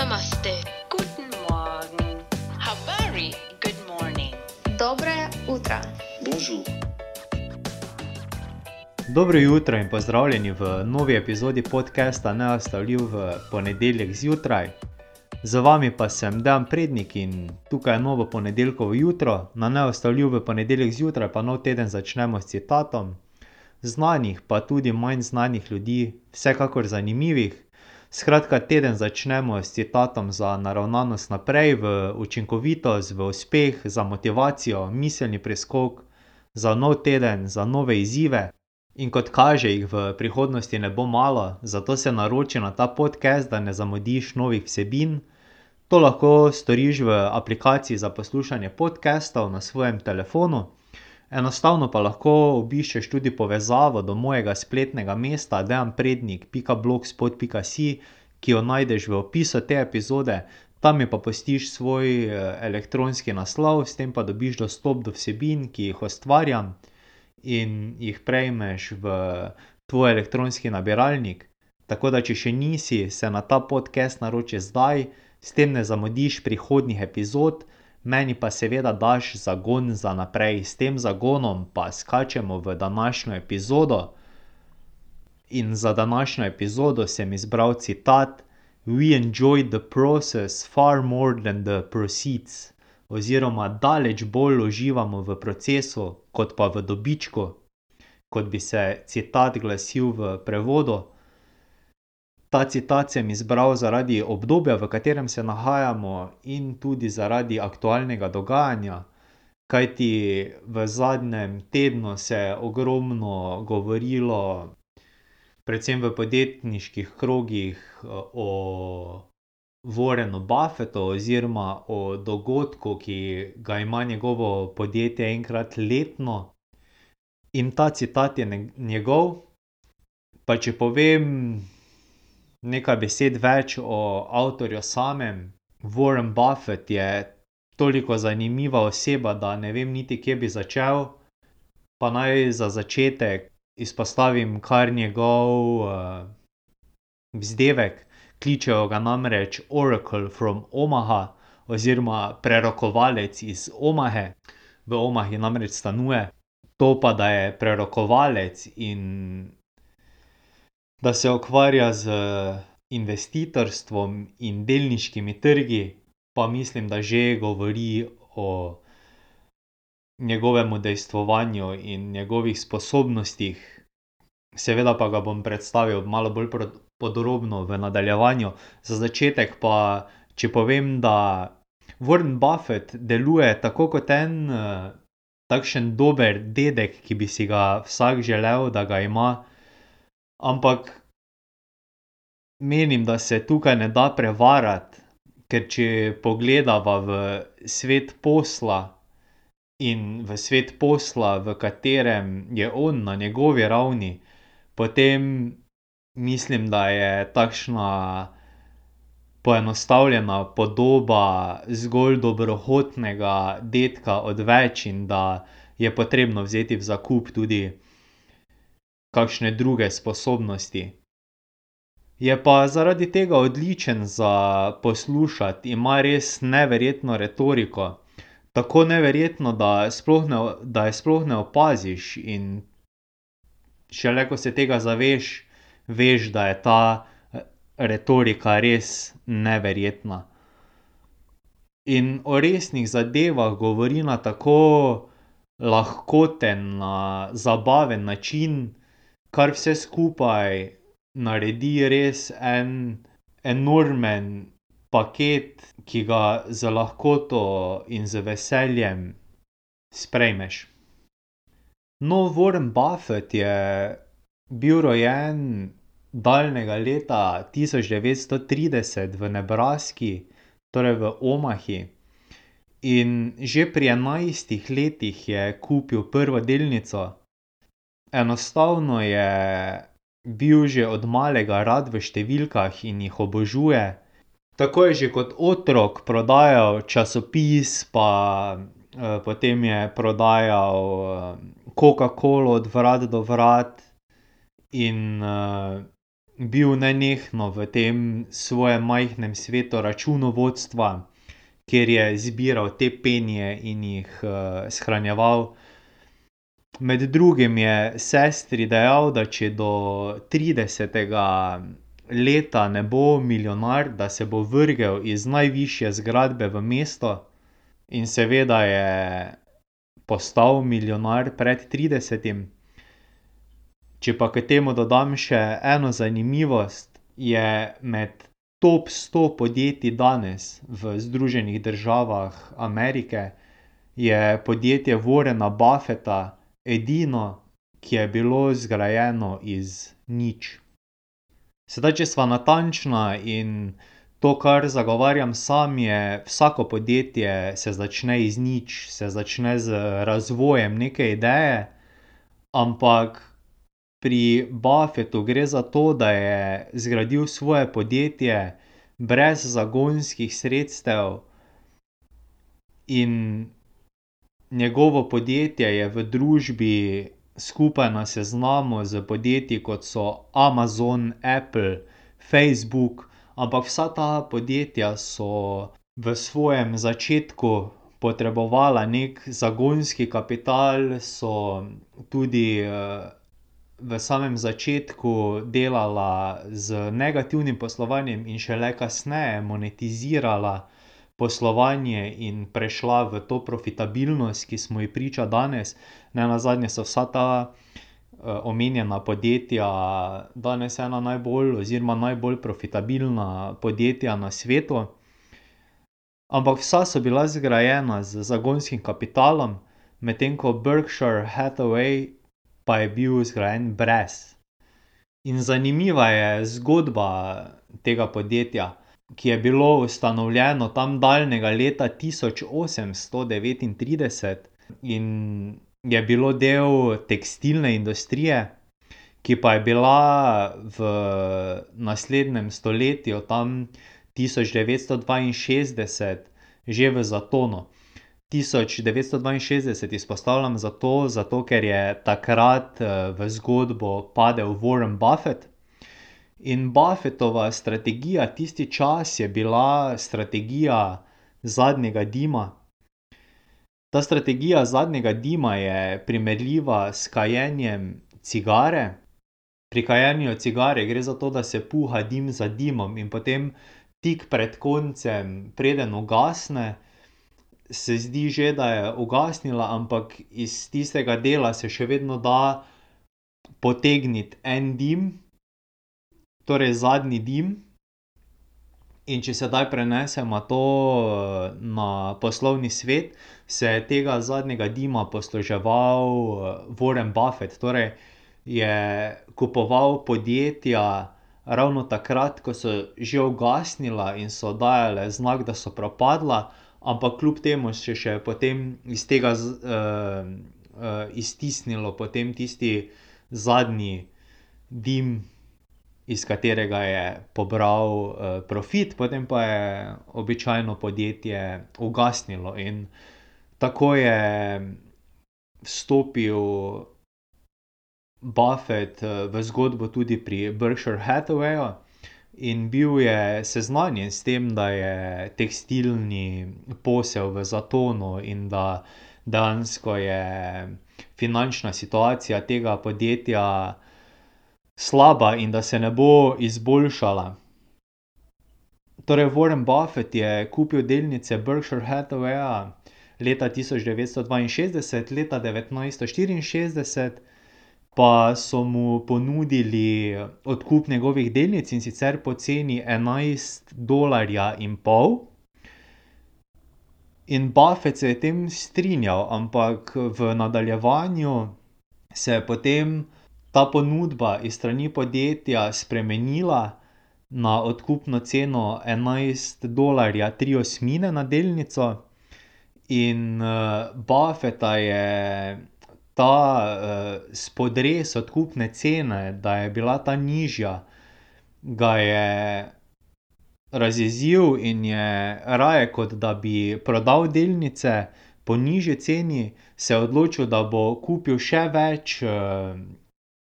Namaste. Guten Morgen. Habari. Good morning. Dobre utra. Bonjour. Dobro jutro in pozdravljeni v novi epizodi podcasta Neostavljiv v ponedeljek zjutraj. Z vami pa sem Dan Prednik in tukaj je novo ponedeljkovo jutro, na Neostavljiv v ponedeljek zjutraj pa nov teden začnemo s citatom. Znanih, pa tudi manj znanih ljudi, vsekakor zanimivih. Skratka, teden začnemo s citatom za naravnanost naprej, v učinkovitost, v uspeh, za motivacijo, miselni preskok, za nov teden, za nove izzive. In kot kaže, jih v prihodnosti ne bo malo, zato se naroči na ta podcast, da ne zamudiš novih vsebin. To lahko storiš v aplikaciji za poslušanje podcastov na svojem telefonu. Enostavno pa lahko obiščeš tudi povezavo do mojega spletnega mesta dejanprednik.blogspot.si, ki jo najdeš v opisu te epizode, tam mi pa pustiš svoj elektronski naslov, s tem pa dobiš dostop do vsebin, ki jih ustvarjam in jih prejmeš v tvoj elektronski nabiralnik. Tako da, če še nisi, se na ta podcast naroči zdaj, s tem ne zamudiš prihodnjih epizod, meni pa seveda daš zagon za naprej, s tem zagonom pa skačemo v današnjo epizodo. In za današnjo epizodo sem izbral citat: We enjoy the process far more than the proceeds. Oziroma, daleč bolj uživamo v procesu kot pa v dobičku. Kot bi se citat glasil v prevodu. Ta citat sem izbral zaradi obdobja, v katerem se nahajamo, in tudi zaradi aktualnega dogajanja. Kajti v zadnjem tednu se je ogromno govorilo, predvsem v podjetniških krogih, o Warrenu Buffettu oziroma o dogodku, ki ga ima njegovo podjetje enkrat letno. In ta citat je njegov. Pa če povem nekaj besed več o avtorju samem. Warren Buffett je toliko zanimiva oseba, da ne vem niti, kje bi začel. Pa naj za začetek izpostavim kar njegov, vzdevek. Kličejo ga namreč Oracle from Omaha oziroma prerokovalec iz Omahe. V Omahi namreč stanuje. To pa, da je prerokovalec in da se ukvarja z investitorstvom in delniškimi trgi, pa mislim, da že govori o njegovem udejstvovanju in njegovih sposobnostih. Seveda pa ga bom predstavil malo bolj podrobno v nadaljevanju. Za začetek pa, če povem, da Warren Buffett deluje tako kot en, takšen dober dedek, ki bi si ga vsak želel, da ga ima. Ampak menim, da se tukaj ne da prevarati, ker če pogledava v svet posla in v svet posla, v katerem je on na njegovi ravni, potem mislim, da je takšna poenostavljena podoba zgolj dobrohotnega dedka odveč in da je potrebno vzeti v zakup tudi kakšne druge sposobnosti. Je pa zaradi tega odličen za poslušati, ima res neverjetno retoriko. Tako neverjetno, da sploh ne da je sploh ne opaziš, in šele ko se tega zaveš, veš, da je ta retorika res neverjetna. In o resnih zadevah govori na tako lahkoten, zabaven način, kar vse skupaj naredi res en enormen paket, ki ga z lahkoto in z veseljem sprejmeš. No, Warren Buffett je bil rojen daljnega leta tisoč devetsto trideset v Nebraski, torej v Omahi. In že pri enajstih letih je kupil prvo delnico. Enostavno je bil že od malega rad v številkah in jih obožuje. Tako je že kot otrok prodajal časopis pa, potem je prodajal, Coca-colo od vrat do vrat in, bil nenehno v tem svojem majhnem svetu računovodstva, kjer je zbiral te penije in jih, shranjeval. Med drugim je sestri dejal, da če do tridesetega leta ne bo milijonar, da se bo vrgel iz najvišje zgradbe v mesto. In seveda je postal milijonar pred tridesetim. Če pa k temu dodam še eno zanimivost, je med top sto podjetji danes v Združenih državah Amerike, je podjetje Warrena Buffetta edino, ki je bilo zgrajeno iz nič. Sedaj, če sva natančna, in to, kar zagovarjam sam, je, vsako podjetje se začne iz nič, se začne z razvojem neke ideje, ampak pri Buffettu gre za to, da je zgradil svoje podjetje brez zagonskih sredstev in njegovo podjetje je v družbi skupaj na seznamu s podjetji, kot so Amazon, Apple, Facebook, ampak vsa ta podjetja so v svojem začetku potrebovala neki zagonski kapital, so tudi, v samem začetku delala z negativnim poslovanjem in šele kasneje monetizirala poslovanje in prešla v to profitabilnost, ki smo ji priča danes. Nenazadnje so vsa ta, omenjena podjetja danes ena najbolj oziroma najbolj profitabilna podjetja na svetu. Ampak vsa so bila zgrajena z zagonskim kapitalom, medtem ko Berkshire Hathaway pa je bil zgrajen brez. In zanimiva je zgodba tega podjetja, ki je bilo ustanovljeno tam daljnega leta tisoč osemsto devetintrideset in je bilo del tekstilne industrije, ki pa je bila v naslednjem stoletju, tam tisoč devetsto dvainšestdeset, že v zatonu. Tisoč devetsto dvainšestdeset izpostavljam zato, zato ker je takrat, v zgodbo padel Warren Buffett. In Buffettova strategija tisti čas je bila strategija zadnjega dima. Ta strategija zadnjega dima je primerljiva s kajenjem cigare. Pri kajenju cigare gre za to, da se puha dim za dimom in potem tik pred koncem, preden ugasne, se zdi že, da je ugasnila, ampak iz tistega dela se še vedno da potegniti en dim, torej zadnji dim. In če sedaj preneseva to, na poslovni svet, se je tega zadnjega dima posluževal, Warren Buffett, torej je kupoval podjetja ravno takrat, ko so že ugasnila in so dajala znak, da so propadla, ampak kljub temu se še potem iz tega iztisnilo potem tisti zadnji dim, iz katerega je pobral, profit, potem pa je običajno podjetje ugasnilo in tako je vstopil Buffett, v zgodbo tudi pri Berkshire Hathawayju in bil je seznanjen s tem, da je tekstilni posel v zatonu in da dejansko je finančna situacija tega podjetja slaba in da se ne bo izboljšala. Torej Warren Buffett je kupil delnice Berkshire Hathawayja leta tisoč devetsto dvainšestdeset, leta devetnajststo štiriinšestdeset pa so mu ponudili odkup njegovih delnic, in sicer po ceni enajst dolarja in pol. In Buffett se je tem strinjal, ampak v nadaljevanju se je potem ta ponudba iz strani podjetja spremenila na odkupno ceno enajst dolarja tri osmine na delnico. In, Buffetta je ta, spodres odkupne cene, da je bila ta nižja, ga je razjezil in je raje, kot da bi prodal delnice po nižji ceni, se odločil, da bo kupil še več,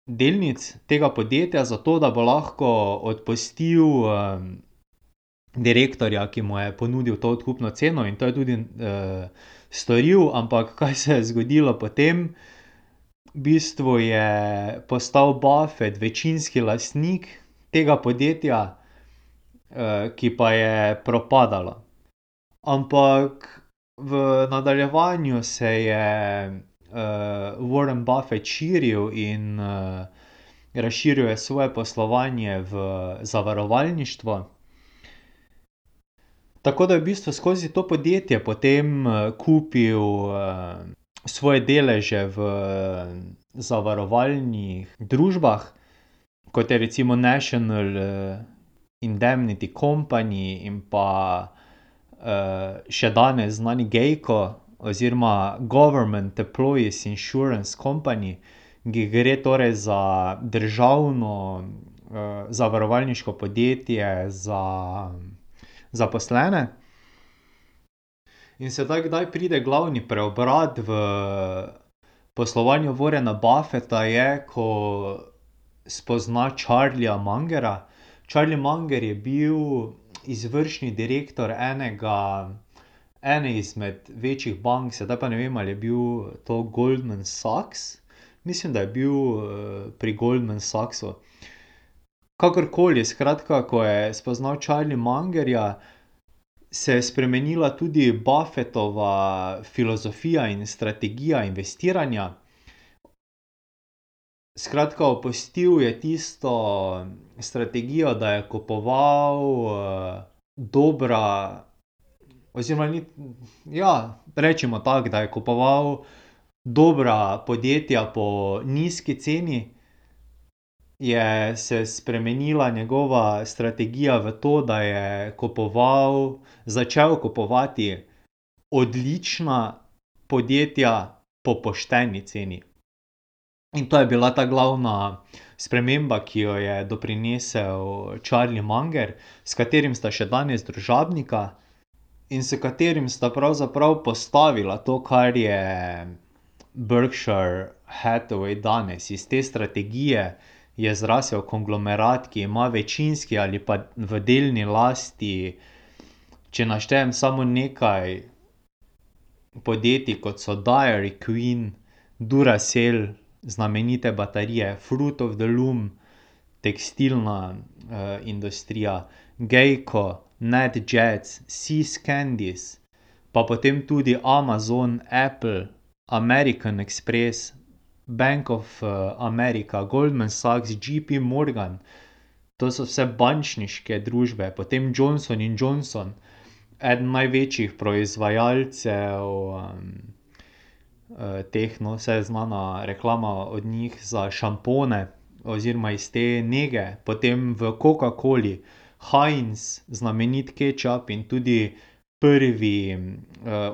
delnic tega podjetja, zato da bo lahko odpustil, direktorja, ki mu je ponudil to odkupno ceno, in to je tudi, storil, ampak kaj se je zgodilo potem? V bistvu je postal Buffet večinski lastnik tega podjetja, ki pa je propadalo. Ampak v nadaljevanju se je, Warren Buffet širil in, razširil je svoje poslovanje v zavarovalništvo. Tako da je v bistvu skozi to podjetje potem, kupil, svoje deleže v zavarovalnih družbah, kot je recimo National indemnity company in pa, še danes znani Geico oziroma Government employees insurance company, gre torej za državno, zavarovalniško podjetje za zaposlene. In sedaj, kdaj pride glavni preobrat v poslovanju Warrena Buffeta, je, ko spozna Charlieja Mungerja. Charlie Munger je bil izvršni direktor enega, ene izmed večjih bank, sedaj pa ne vem, ali je bil to Goldman Sachs. Mislim, da je bil, pri Goldman Sachsu. Kakorkoli, skratka, ko je spoznal Charlie Mungerja, se je spremenila tudi Buffetova filozofija in strategija investiranja. Skratka, opustil je tisto strategijo, da je kupoval, dobra oziroma ni, ja, recimo tako, da je kupoval dobra podjetja po nizki ceni, je se spremenila njegova strategija v to, da je kupoval, začel kupovati odlična podjetja po pošteni ceni. In to je bila ta glavna sprememba, ki jo je doprinesel Charlie Munger, s katerim sta še danes družabnika in s katerim sta pravzaprav postavila to, kar je Berkshire Hathaway danes. Iz te strategije je zrasel konglomerat, ki ima večinski ali pa v delni lasti, če naštejem samo nekaj podjetij, kot so Dairy Queen, Duracell, znamenite baterije, Fruit of the loom, tekstilna, industrija, Geico, NetJets, Seascandis, pa potem tudi Amazon, Apple, American Express, Bank of, America, Goldman Sachs, GP Morgan. To so vse bančniške družbe, potem Johnson Johnson, eden največjih proizvajalcev, teh, no, saj je znana reklama od njih za šampone oziroma iz te nege, potem v Coca-Coli Heinz, znamenit kečap in tudi prvi,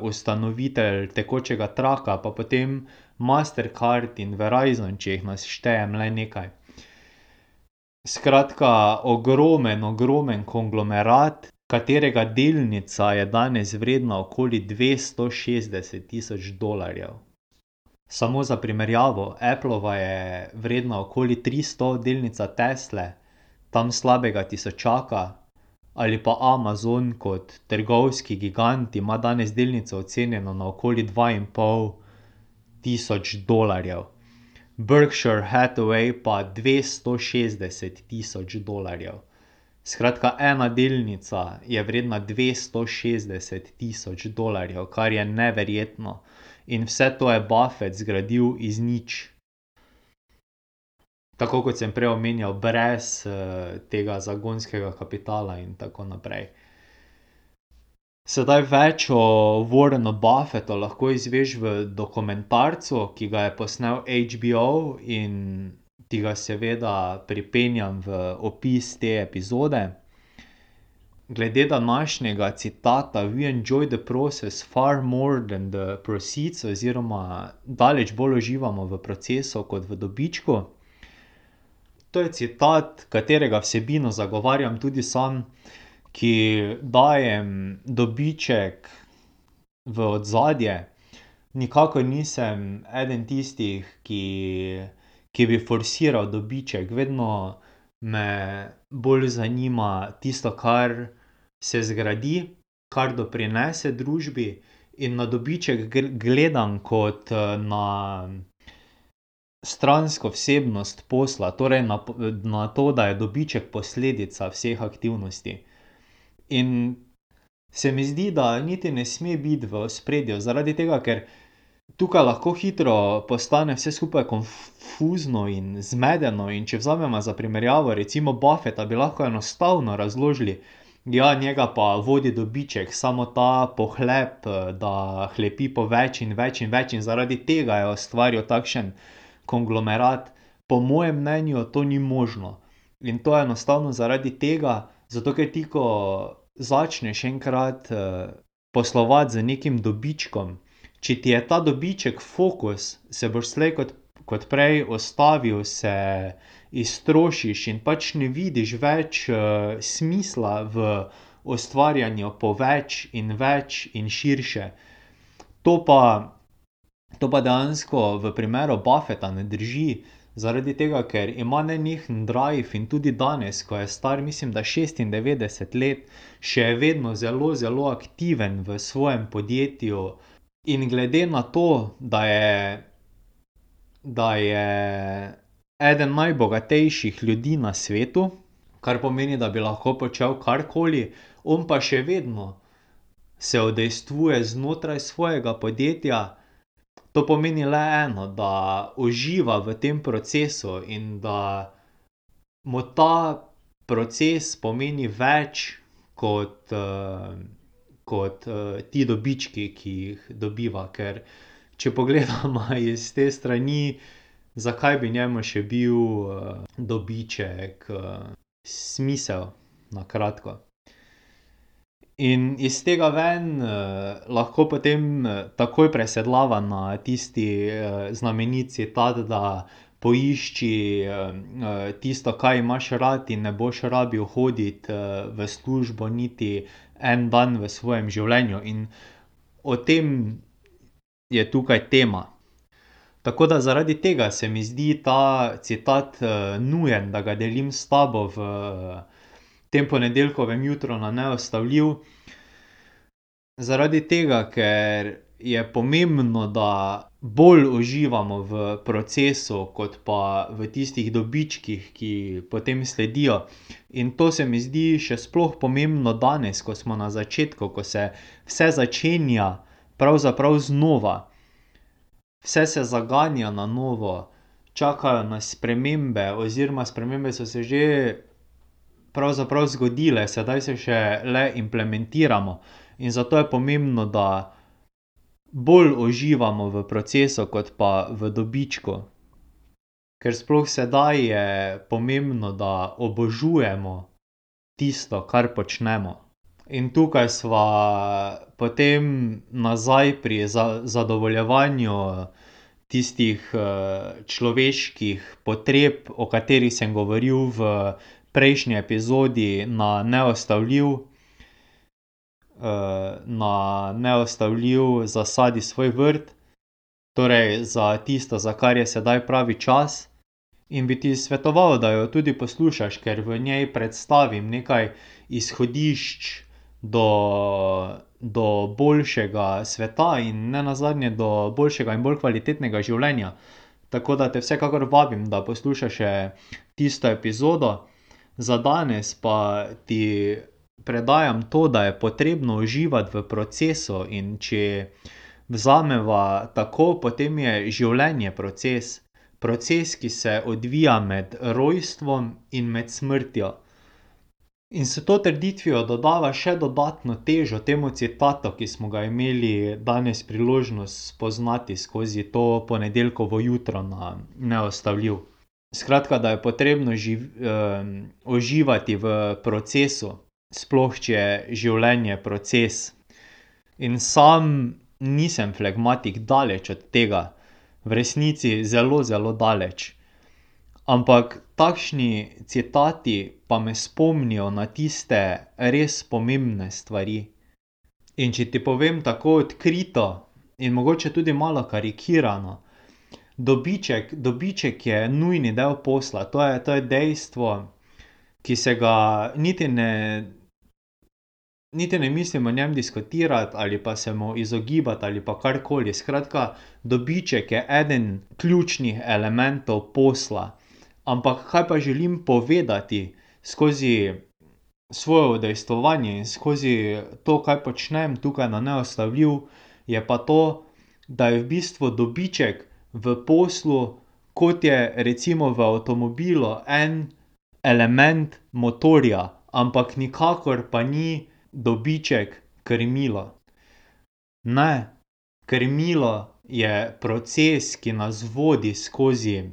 ustanovitelj tekočega traka, pa potem Mastercard in Verizon, če jih naštejem le nekaj. Skratka, ogromen, ogromen konglomerat, katerega delnica je danes vredna okoli dvesto šestdeset tisoč dolarjev. Samo za primerjavo, Applova je vredna okoli tristo, delnica Tesle tam slabega tisočaka. Ali pa Amazon kot trgovski gigant ima danes delnico ocenjeno na okoli dva in pol tisoč dolarjev. Berkshire Hathaway pa dvesto šestdeset tisoč dolarjev. Skratka, ena delnica je vredna dvesto šestdeset tisoč dolarjev, kar je neverjetno. In vse to je Buffet zgradil iz nič. Tako kot sem prej omenjal, brez, tega zagonskega kapitala in tako naprej. Sedaj več o Warrenu Buffetu lahko izveš v dokumentarcu, ki ga je posnel HBO, in ti ga seveda pripenjam v opis te epizode. Glede današnjega citata: "We enjoy the process far more than the proceeds." Oziroma daleč bolj uživamo v procesu kot v dobičku. To je citat, katerega vsebino zagovarjam tudi sam, ki dajem dobiček v ozadje. Nikakor nisem eden tistih, ki, ki bi forsiral dobiček, vedno me bolj zanima tisto, kar se zgradi, kar doprinese družbi, in na dobiček gledam kot, na stransko vsebnost posla, torej na na to, da je dobiček posledica vseh aktivnosti. In se mi zdi, da niti ne sme biti v ospredju, zaradi tega, ker tukaj lahko hitro postane vse skupaj konfuzno in zmedeno, in če vzameva za primerjavo recimo Buffetta, bi lahko enostavno razložili: "Ja, njega pa vodi dobiček, samo ta pohlep, da hlepi po več in več in več in zaradi tega je ustvaril takšen konglomerat." Po mojem mnenju to ni možno. In to enostavno zaradi tega, zato ker ti, ko začneš enkrat, poslovati z nekim dobičkom, če ti je ta dobiček fokus, se boš slej kot kot prej ustavil, se iztrošiš in pač ne vidiš več, smisla v ustvarjanju po več in več in širše. To pa, to pa dejansko v primeru Buffetta ne drži, zaradi tega, ker ima nenehen drive in tudi danes, ko je star, mislim, da šestindevetdeset let, še vedno zelo, zelo aktiven v svojem podjetju. In glede na to, da je, da je eden najbogatejših ljudi na svetu, kar pomeni, da bi lahko počel karkoli, on pa še vedno se udejstvuje znotraj svojega podjetja, to pomeni le eno, da uživa v tem procesu in da mu ta proces pomeni več kot, kot, ti dobički, ki jih dobiva, ker če pogledava iz te strani, zakaj bi njemu še bil, dobiček, smisel, na kratko. In iz tega ven, lahko potem takoj presedlava na tisti, znameniti citat, da poišči, tisto, kaj imaš rad, in ne boš rabil hoditi, v službo niti en dan v svojem življenju, in o tem je tukaj tema. Tako da zaradi tega se mi zdi ta citat, nujen, da ga delim s tabo v tem ponedeljkovem jutru na Neustavljiv. Zaradi tega, ker je pomembno, da bolj uživamo v procesu kot pa v tistih dobičkih, ki potem sledijo. In to se mi zdi še sploh pomembno danes, ko smo na začetku, ko se vse začenja pravzaprav znova. Vse se zaganja na novo, čakajo nas spremembe oziroma spremembe so se že pravzaprav zgodile, sedaj se še le implementiramo. In zato je pomembno, da bolj uživamo v procesu kot pa v dobičku. Ker sploh sedaj je pomembno, da obožujemo tisto, kar počnemo. In tukaj sva potem nazaj pri zadovoljevanju tistih, človeških potreb, o katerih sem govoril v prejšnji epizodi na Neustavljiv. na Neustavljiv Zasadi svoj vrt. Torej za tisto, za kar je sedaj pravi čas. In bi ti svetoval, da jo tudi poslušaš, ker v njej predstavim nekaj izhodišč do, do boljšega sveta in nenazadnje do boljšega in bolj kvalitetnega življenja. Tako da te vsekakor vabim, da poslušaš tisto epizodo. Za danes pa ti predajam to, da je potrebno uživati v procesu, in če vzameva tako, potem je življenje proces. Proces, ki se odvija med rojstvom in med smrtjo. In s to trditvijo dodava še dodatno težo temu citatu, ki smo ga imeli danes priložnost spoznati skozi to ponedeljkovo jutro na Neustavljiv. Skratka, da je potrebno uživati v procesu, sploh če je življenje proces. In sam nisem flegmatik, daleč od tega. V resnici zelo, zelo daleč. Ampak takšni citati pa me spomnijo na tiste res pomembne stvari. In če ti povem tako odkrito in mogoče tudi malo karikirano, dobiček, dobiček je nujni del posla, to je, to je dejstvo, ki se ga niti ne, niti ne mislim o njem diskutirati ali pa se mu izogibati ali pa karkoli. Skratka, dobiček je eden ključnih elementov posla. Ampak kaj pa želim povedati skozi svoje udejstvovanje in skozi to, kaj počnem tukaj na Neustavljiv, je pa to, da je v bistvu dobiček v poslu, kot je recimo v avtomobilu, en element motorja, ampak nikakor pa ni dobiček krmilo. Ne, krmilo je proces, ki nas vodi skozi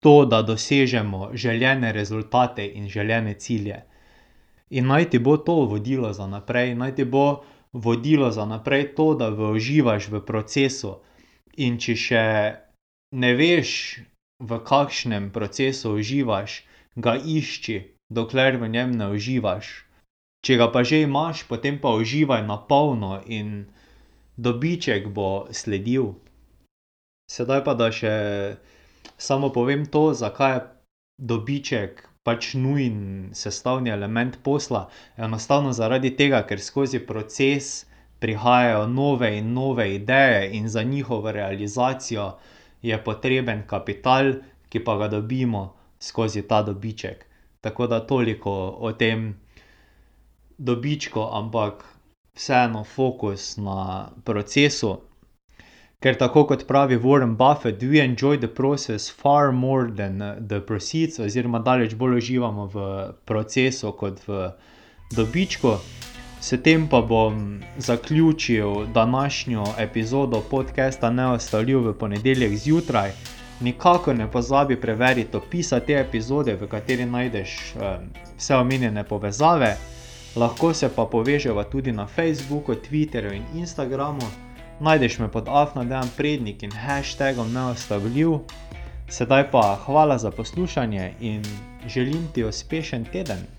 to, da dosežemo želene rezultate in želene cilje. In naj ti bo to vodilo za naprej, naj ti bo vodilo za naprej to, da uživaš v procesu. In če še ne veš, v kakšnem procesu uživaš, ga išči, dokler v njem ne uživaš. Če ga pa že imaš, potem pa uživaj na polno in dobiček bo sledil. Sedaj pa, da še samo povem to, zakaj je dobiček pač nujen sestavni element posla. Enostavno zaradi tega, ker skozi proces prihajajo nove in nove ideje in za njihovo realizacijo je potreben kapital, ki pa ga dobimo skozi ta dobiček. Tako da toliko o tem dobičku, ampak vseeno fokus na procesu. Ker tako kot pravi Warren Buffett: "We enjoy the process far more than the proceeds." Oziroma daleč bolj uživamo v procesu kot v dobičku. S tem pa bom zaključil današnjo epizodo podcasta Neustavljiv v ponedeljek zjutraj. Nikakor ne pozabi preveriti opisa te epizode, v kateri najdeš vse omenjene povezave. Lahko se pa poveževa tudi na Facebooku, Twitterju in Instagramu. Najdeš me pod afna Dejan Prednik in hashtagom Neustavljiv. Sedaj pa hvala za poslušanje in želim ti uspešen teden.